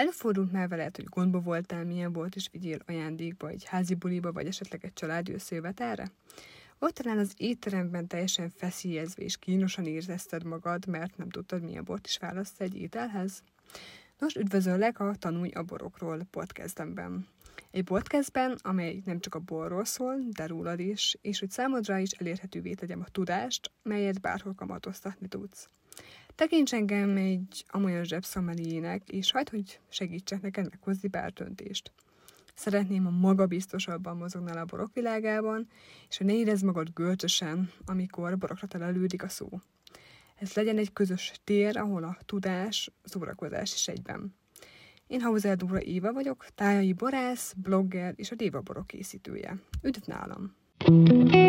Előfordult már veled, hogy gondba voltál, milyen volt, és vigyél ajándékba, egy házi buliba, vagy esetleg egy családi összejövetelre? Ott talán az étteremben teljesen feszélyezve és kínosan érzezted magad, mert nem tudtad, milyen bort is választ egy ételhez? Nos, üdvözöllek a Tanulj a borokról podcastemben. Egy podcastben, amely nem csak a borról szól, de rólad is, és hogy számodra is elérhetővé tegyem a tudást, melyet bárhol kamatoztatni tudsz. Tekints engem egy amolyan zsebszomeliének, és hagyd, hogy segítsek neked meghozni bártöntést. Szeretném, ha magabiztosabban mozognál a borok világában, és hogy ne érezd magad görcsösen, amikor borokra telelődik a szó. Ez legyen egy közös tér, ahol a tudás, szórakozás is egyben. Én Hauser Dóra Éva vagyok, tájai borász, blogger és a Déva borok készítője. Üdv nálam! Szia,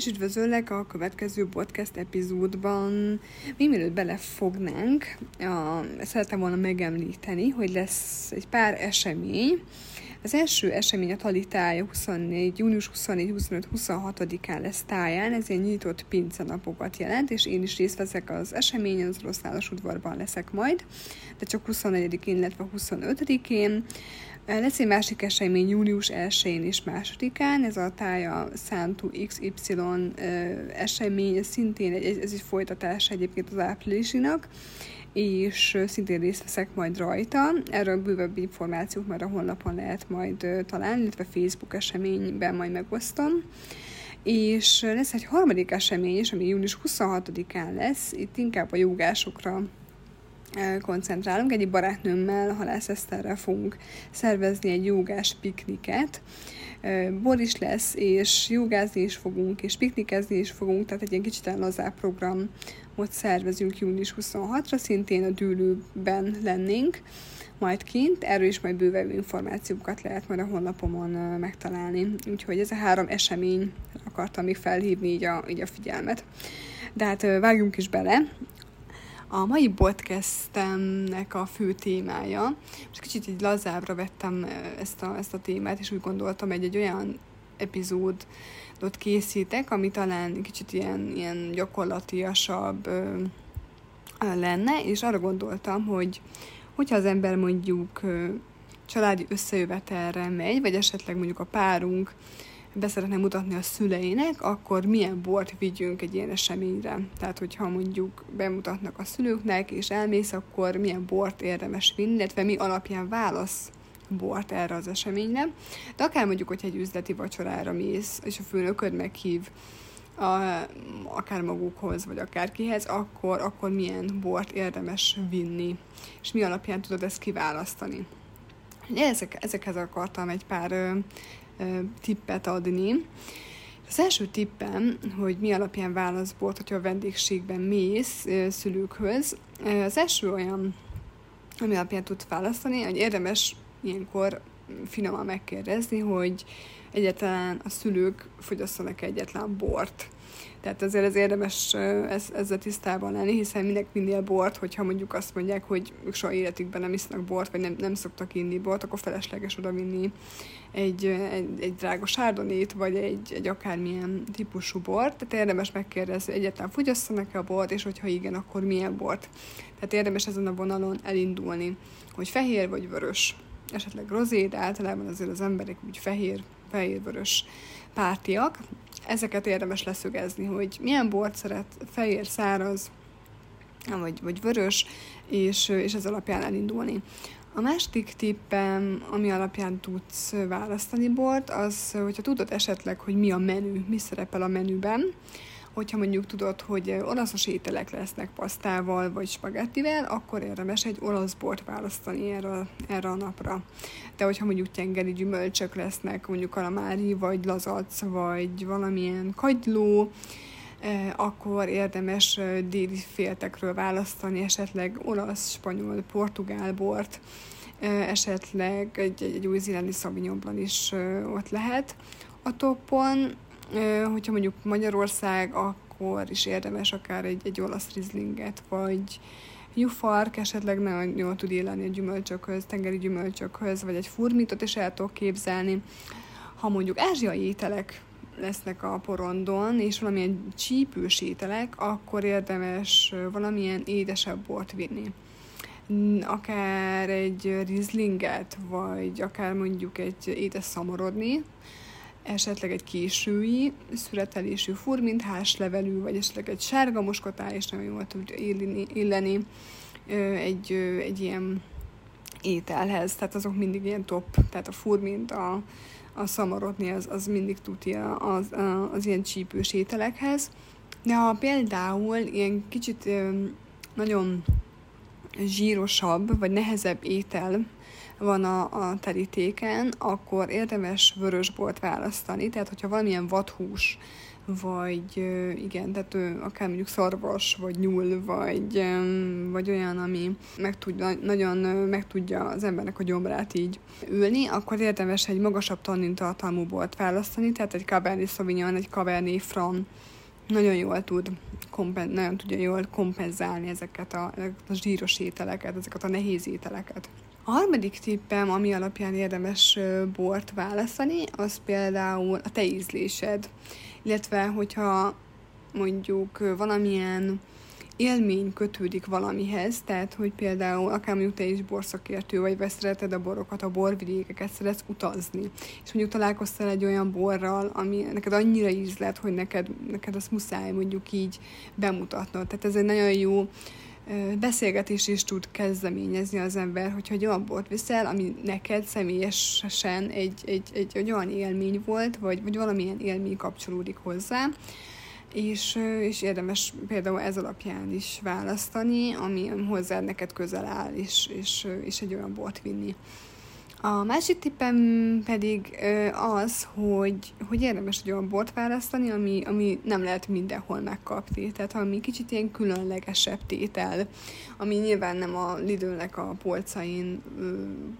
és üdvözöllek a következő podcast epizódban. Mi mielőtt belefognánk, a, szeretem volna megemlíteni, hogy lesz egy pár esemény. Az első esemény a Tali tája 24, június 24, 25, 26-án lesz táján, ez egy nyitott napokat jelent, és én is részt veszek az eseményen, az orosz udvarban leszek majd, de csak 24-én, illetve 25-én. Lesz egy másik esemény július 1-én és másodikán, ez a tája Szántu XY esemény, ez szintén egy, ez egy folytatás egyébként az áprilisinak, és szintén részt veszek majd rajta. Erről bővebb információk már a honlapon lehet majd találni, illetve Facebook eseményben majd megosztom. És lesz egy harmadik esemény is, ami június 26-án lesz, itt inkább a jogásokra koncentrálunk. Egyik barátnőmmel, Halász Eszterrel fogunk szervezni egy jogás pikniket. Bor is lesz, és jogázni is fogunk, és piknikezni is fogunk, tehát egy ilyen kicsit lazább programot szervezünk június 26-ra, szintén a dűlőben lennénk majd kint, erről is majd bővebb információkat lehet majd a honlapomon megtalálni. Úgyhogy ez a három esemény akartam még felhívni így a, így a figyelmet. De hát vágjunk is bele. A mai podcastemnek a fő témája, most kicsit így lazábra vettem ezt a, ezt a témát, és úgy gondoltam, egy, egy olyan epizódot készítek, ami talán kicsit ilyen, ilyen gyakorlatiasabb ö, lenne, és arra gondoltam, hogy hogyha az ember mondjuk ö, családi összejövetelre megy, vagy esetleg mondjuk a párunk be szeretne mutatni a szüleinek, akkor milyen bort vigyünk egy ilyen eseményre. Tehát, hogyha mondjuk bemutatnak a szülőknek, és elmész, akkor milyen bort érdemes vinni, illetve mi alapján válasz bort erre az eseményre. De akár mondjuk, hogyha egy üzleti vacsorára mész, és a főnököd meghív a, akár magukhoz, vagy akárkihez, akkor, akkor milyen bort érdemes vinni, és mi alapján tudod ezt kiválasztani. Ezek, ezekhez akartam egy pár tippet adni. Az első tippem, hogy mi alapján válasz bort, hogyha a vendégségben mész szülőkhöz, az első olyan, ami alapján tudsz választani, hogy érdemes ilyenkor finoman megkérdezni, hogy egyáltalán a szülők fogyasszanak egyetlen bort. Tehát azért ez érdemes ez, ezzel tisztában lenni, hiszen minek minél bort, hogyha mondjuk azt mondják, hogy ők soha életükben nem isznak bort, vagy nem, nem szoktak inni bort, akkor felesleges oda vinni egy, egy, egy drága sárdonét, vagy egy, egy akármilyen típusú bort. Tehát érdemes megkérdezni, hogy egyáltalán fogyasszanak-e a bort, és hogyha igen, akkor milyen bort. Tehát érdemes ezen a vonalon elindulni, hogy fehér vagy vörös, esetleg rozé, de általában azért az emberek úgy fehér, fehér-vörös pártiak. Ezeket érdemes leszögezni, hogy milyen bort szeret, fehér, száraz, vagy, vagy vörös, és, és ez alapján elindulni. A másik tippem, ami alapján tudsz választani bort, az, hogyha tudod esetleg, hogy mi a menü, mi szerepel a menüben, hogyha mondjuk tudod, hogy olaszos ételek lesznek pasztával vagy spagettivel, akkor érdemes egy olasz bort választani erre, erre a napra. De hogyha mondjuk tengeri gyümölcsök lesznek, mondjuk kalamári, vagy lazac, vagy valamilyen kagyló, eh, akkor érdemes eh, déli féltekről választani, esetleg olasz, spanyol, portugál bort, eh, esetleg egy, egy új-zélandi szavinyomban is ott lehet a toppon, hogyha mondjuk Magyarország, akkor is érdemes akár egy, egy olasz rizlinget, vagy jufark esetleg nagyon jól tud illani a gyümölcsökhöz, tengeri gyümölcsökhöz, vagy egy furmitot is el tudok képzelni. Ha mondjuk ázsiai ételek lesznek a porondon, és valamilyen csípős ételek, akkor érdemes valamilyen édesebb bort vinni. Akár egy rizlinget, vagy akár mondjuk egy édes szamorodni, esetleg egy késői születelésű furmint, háslevelű, vagy esetleg egy sárga moskotá, és nagyon jól tud illeni, illeni egy, egy ilyen ételhez, tehát azok mindig ilyen top, tehát a furmint, a, a szamarodni, az, az mindig tudja az, az ilyen csípős ételekhez. De ha például ilyen kicsit nagyon zsírosabb, vagy nehezebb étel van a, a terítéken, akkor érdemes vörösbort választani. Tehát, hogyha valamilyen vadhús, vagy igen, tehát akár mondjuk szarvas, vagy nyúl, vagy, vagy olyan, ami meg tudja, nagyon meg tudja az embernek a gyomrát így ülni, akkor érdemes egy magasabb tannin tartalmú bort választani, tehát egy Cabernet Sauvignon, egy Cabernet Franc nagyon jól tud kompen, nagyon tudja jól kompenzálni ezeket a, a zsíros ételeket, ezeket a nehéz ételeket. A harmadik tippem, ami alapján érdemes bort választani, az például a te ízlésed. Illetve, hogyha mondjuk valamilyen élmény kötődik valamihez, tehát, hogy például akár mondjuk te is borszakértő vagy, vagy szereted a borokat, a borvidékeket, szeretsz utazni, és mondjuk találkoztál egy olyan borral, ami neked annyira ízlet, hogy neked, neked azt muszáj mondjuk így bemutatnod. Tehát ez egy nagyon jó beszélgetés is tud kezdeményezni az ember, hogyha egy olyan bort viszel, ami neked személyesen egy, egy, egy, egy olyan élmény volt, vagy, vagy valamilyen élmény kapcsolódik hozzá, és, és érdemes például ez alapján is választani, ami hozzá neked közel áll, és, és, és egy olyan bort vinni. A másik tippem pedig az, hogy, hogy érdemes egy olyan bort választani, ami, ami nem lehet mindenhol megkapni. Tehát ami kicsit ilyen különlegesebb tétel, ami nyilván nem a Lidlnek a polcain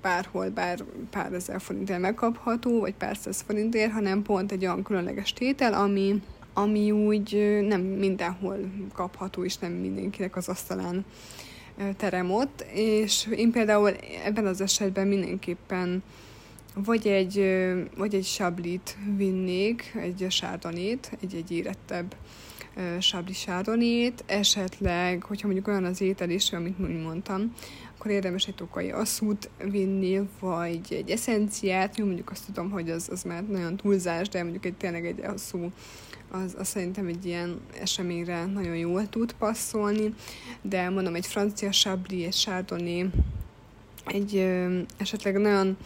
bárhol, bár pár ezer forintért megkapható, vagy pár száz forintért, hanem pont egy olyan különleges tétel, ami, ami úgy nem mindenhol kapható, és nem mindenkinek az asztalán terem ott, és én például ebben az esetben mindenképpen vagy egy, vagy egy sablit vinnék, egy sárdonét, egy, egy érettebb sabli sárdonét, esetleg, hogyha mondjuk olyan az étel is, amit mondtam, akkor érdemes egy tokai asszút vinni, vagy egy eszenciát, jó, mondjuk azt tudom, hogy az, az már nagyon túlzás, de mondjuk egy tényleg egy asszú az, az szerintem egy ilyen eseményre nagyon jól tud passzolni, de mondom, egy francia sabli, egy chardonnay, egy ö, esetleg nagyon,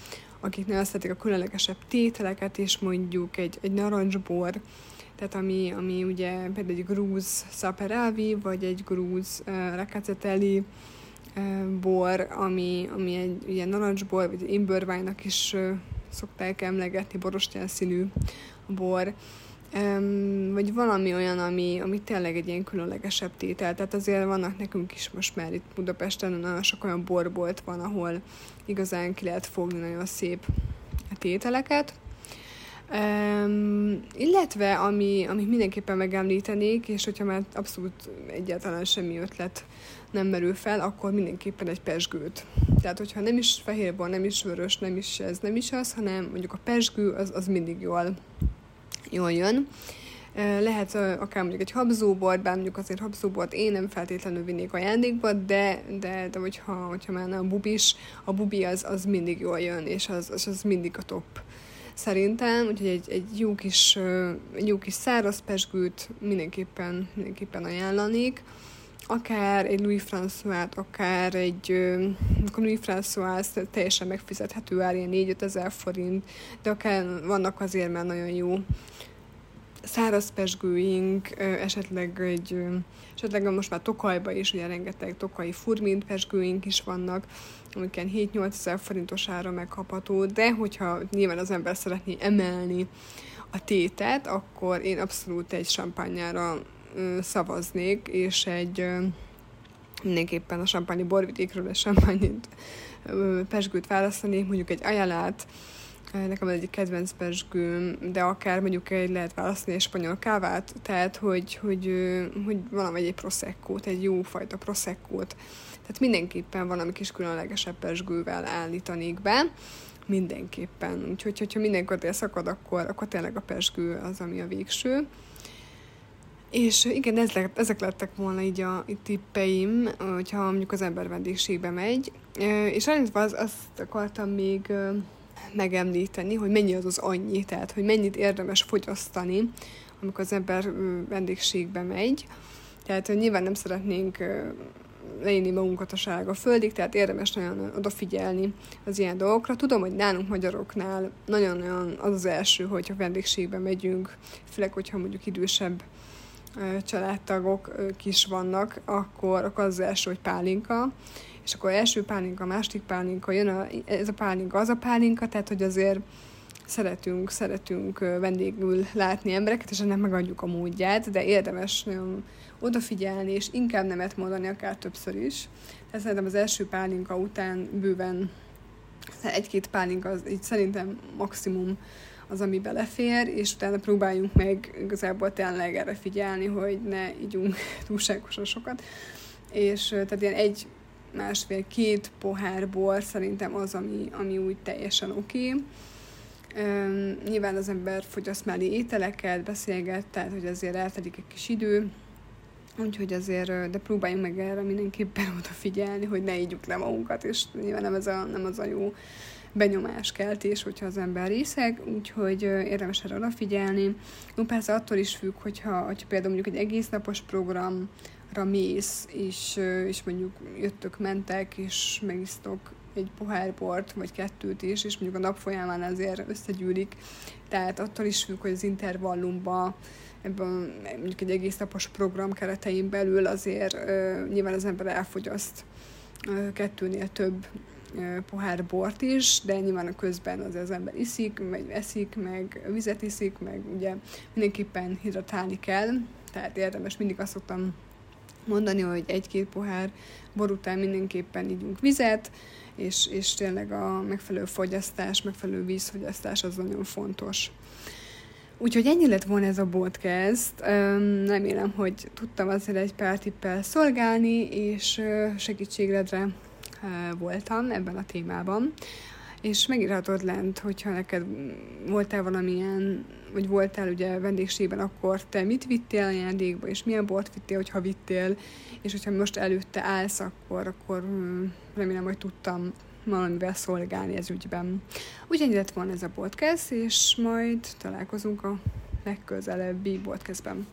akik nagyon szeretik a különlegesebb tételeket, és mondjuk egy, egy narancsbor, tehát ami, ami ugye például egy grúz szaperelvi, vagy egy grúz uh, bor, ami, ami egy ilyen narancsbor, vagy imbőrvájnak is uh, szokták emlegetni, borostyán színű bor, Um, vagy valami olyan, ami, ami tényleg egy ilyen különlegesebb tétel. Tehát azért vannak nekünk is most már itt Budapesten nagyon sok olyan borbolt van, ahol igazán ki lehet fogni nagyon szép tételeket. Um, illetve, ami, amit mindenképpen megemlítenék, és hogyha már abszolút egyáltalán semmi ötlet nem merül fel, akkor mindenképpen egy pesgőt. Tehát, hogyha nem is fehérbor, nem is vörös, nem is ez, nem is az, hanem mondjuk a pesgő, az, az mindig jól jól jön. Lehet akár mondjuk egy habzóbort, bár mondjuk azért habzóbort én nem feltétlenül vinnék ajándékba, de, de, de hogyha, hogyha már a bubis, a bubi az, az mindig jól jön, és az, az, az mindig a top szerintem, úgyhogy egy, egy jó kis, egy jó kis száraz pesgőt mindenképpen, mindenképpen ajánlanék akár egy Louis François, akár egy uh, Louis François teljesen megfizethető ár, ilyen 4 ezer forint, de akár vannak azért már nagyon jó száraz pesgőink, esetleg egy, esetleg most már Tokajba is ugye rengeteg tokai furmint pesgőink is vannak, amik 7-8 ezer forintos ára megkapható, de hogyha nyilván az ember szeretné emelni a tétet, akkor én abszolút egy sampányára szavaznék, és egy mindenképpen a sampányi borvidékről a sampányi pesgőt választanék, mondjuk egy ajalát, nekem ez egy kedvenc pesgőm, de akár mondjuk egy lehet választani egy spanyol kávát, tehát hogy, hogy, hogy valami egy prosecco egy jó fajta prosecco Tehát mindenképpen valami kis különlegesebb pesgővel állítanék be. mindenképpen. Úgyhogy, hogyha minden kötél szakad, akkor, akkor tényleg a pesgő az, ami a végső. És igen, ezek lettek volna így a tippeim, hogyha mondjuk az ember vendégségbe megy. És elindítva az, azt akartam még megemlíteni, hogy mennyi az az annyi, tehát hogy mennyit érdemes fogyasztani, amikor az ember vendégségbe megy. Tehát nyilván nem szeretnénk leírni magunkat a sárga földig, tehát érdemes nagyon odafigyelni az ilyen dolgokra. Tudom, hogy nálunk magyaroknál nagyon-nagyon az az első, hogyha vendégségbe megyünk, főleg, hogyha mondjuk idősebb családtagok is vannak, akkor, akkor az, első, hogy pálinka, és akkor első pálinka, második pálinka, jön a, ez a pálinka, az a pálinka, tehát hogy azért szeretünk, szeretünk vendégül látni embereket, és ennek megadjuk a módját, de érdemes nagyon odafigyelni, és inkább nemet mondani, akár többször is. Tehát szerintem az első pálinka után bőven egy-két pálinka az így szerintem maximum az, ami belefér, és utána próbáljunk meg igazából tényleg erre figyelni, hogy ne ígyunk túlságosan sokat. És tehát ilyen egy másfél-két pohár bor szerintem az, ami, ami úgy teljesen oké. Okay. Nyilván az ember fogyaszt mellé ételeket, beszélget, tehát hogy azért eltelik egy kis idő, úgyhogy azért, de próbáljunk meg erre mindenképpen odafigyelni, hogy ne ígyuk le magunkat, és nyilván nem, ez a, nem az a jó benyomáskeltés, hogyha az ember részeg, úgyhogy érdemes erre odafigyelni. No, persze attól is függ, hogyha, hogyha például mondjuk egy egész napos programra mész, és, és mondjuk jöttök, mentek, és megisztok egy pohár bort, vagy kettőt is, és mondjuk a nap folyamán azért összegyűlik. Tehát attól is függ, hogy az intervallumban ebben mondjuk egy egész napos program keretein belül azért uh, nyilván az ember elfogyaszt uh, kettőnél több pohár bort is, de nyilván a közben az az ember iszik, meg eszik, meg vizet iszik, meg ugye mindenképpen hidratálni kell, tehát érdemes mindig azt szoktam mondani, hogy egy-két pohár bor után mindenképpen ígyunk vizet, és, és tényleg a megfelelő fogyasztás, megfelelő vízfogyasztás az nagyon fontos. Úgyhogy ennyi lett volna ez a podcast. Remélem, hogy tudtam azért egy pár tippel szolgálni, és segítségedre voltam ebben a témában, és megírhatod lent, hogyha neked voltál valamilyen, vagy voltál ugye vendégségben, akkor te mit vittél ajándékba, és milyen bort vittél, hogyha vittél, és hogyha most előtte állsz, akkor, akkor remélem, hogy tudtam valamivel szolgálni ez ügyben. Úgyhogy lett volna ez a podcast, és majd találkozunk a legközelebbi podcastben.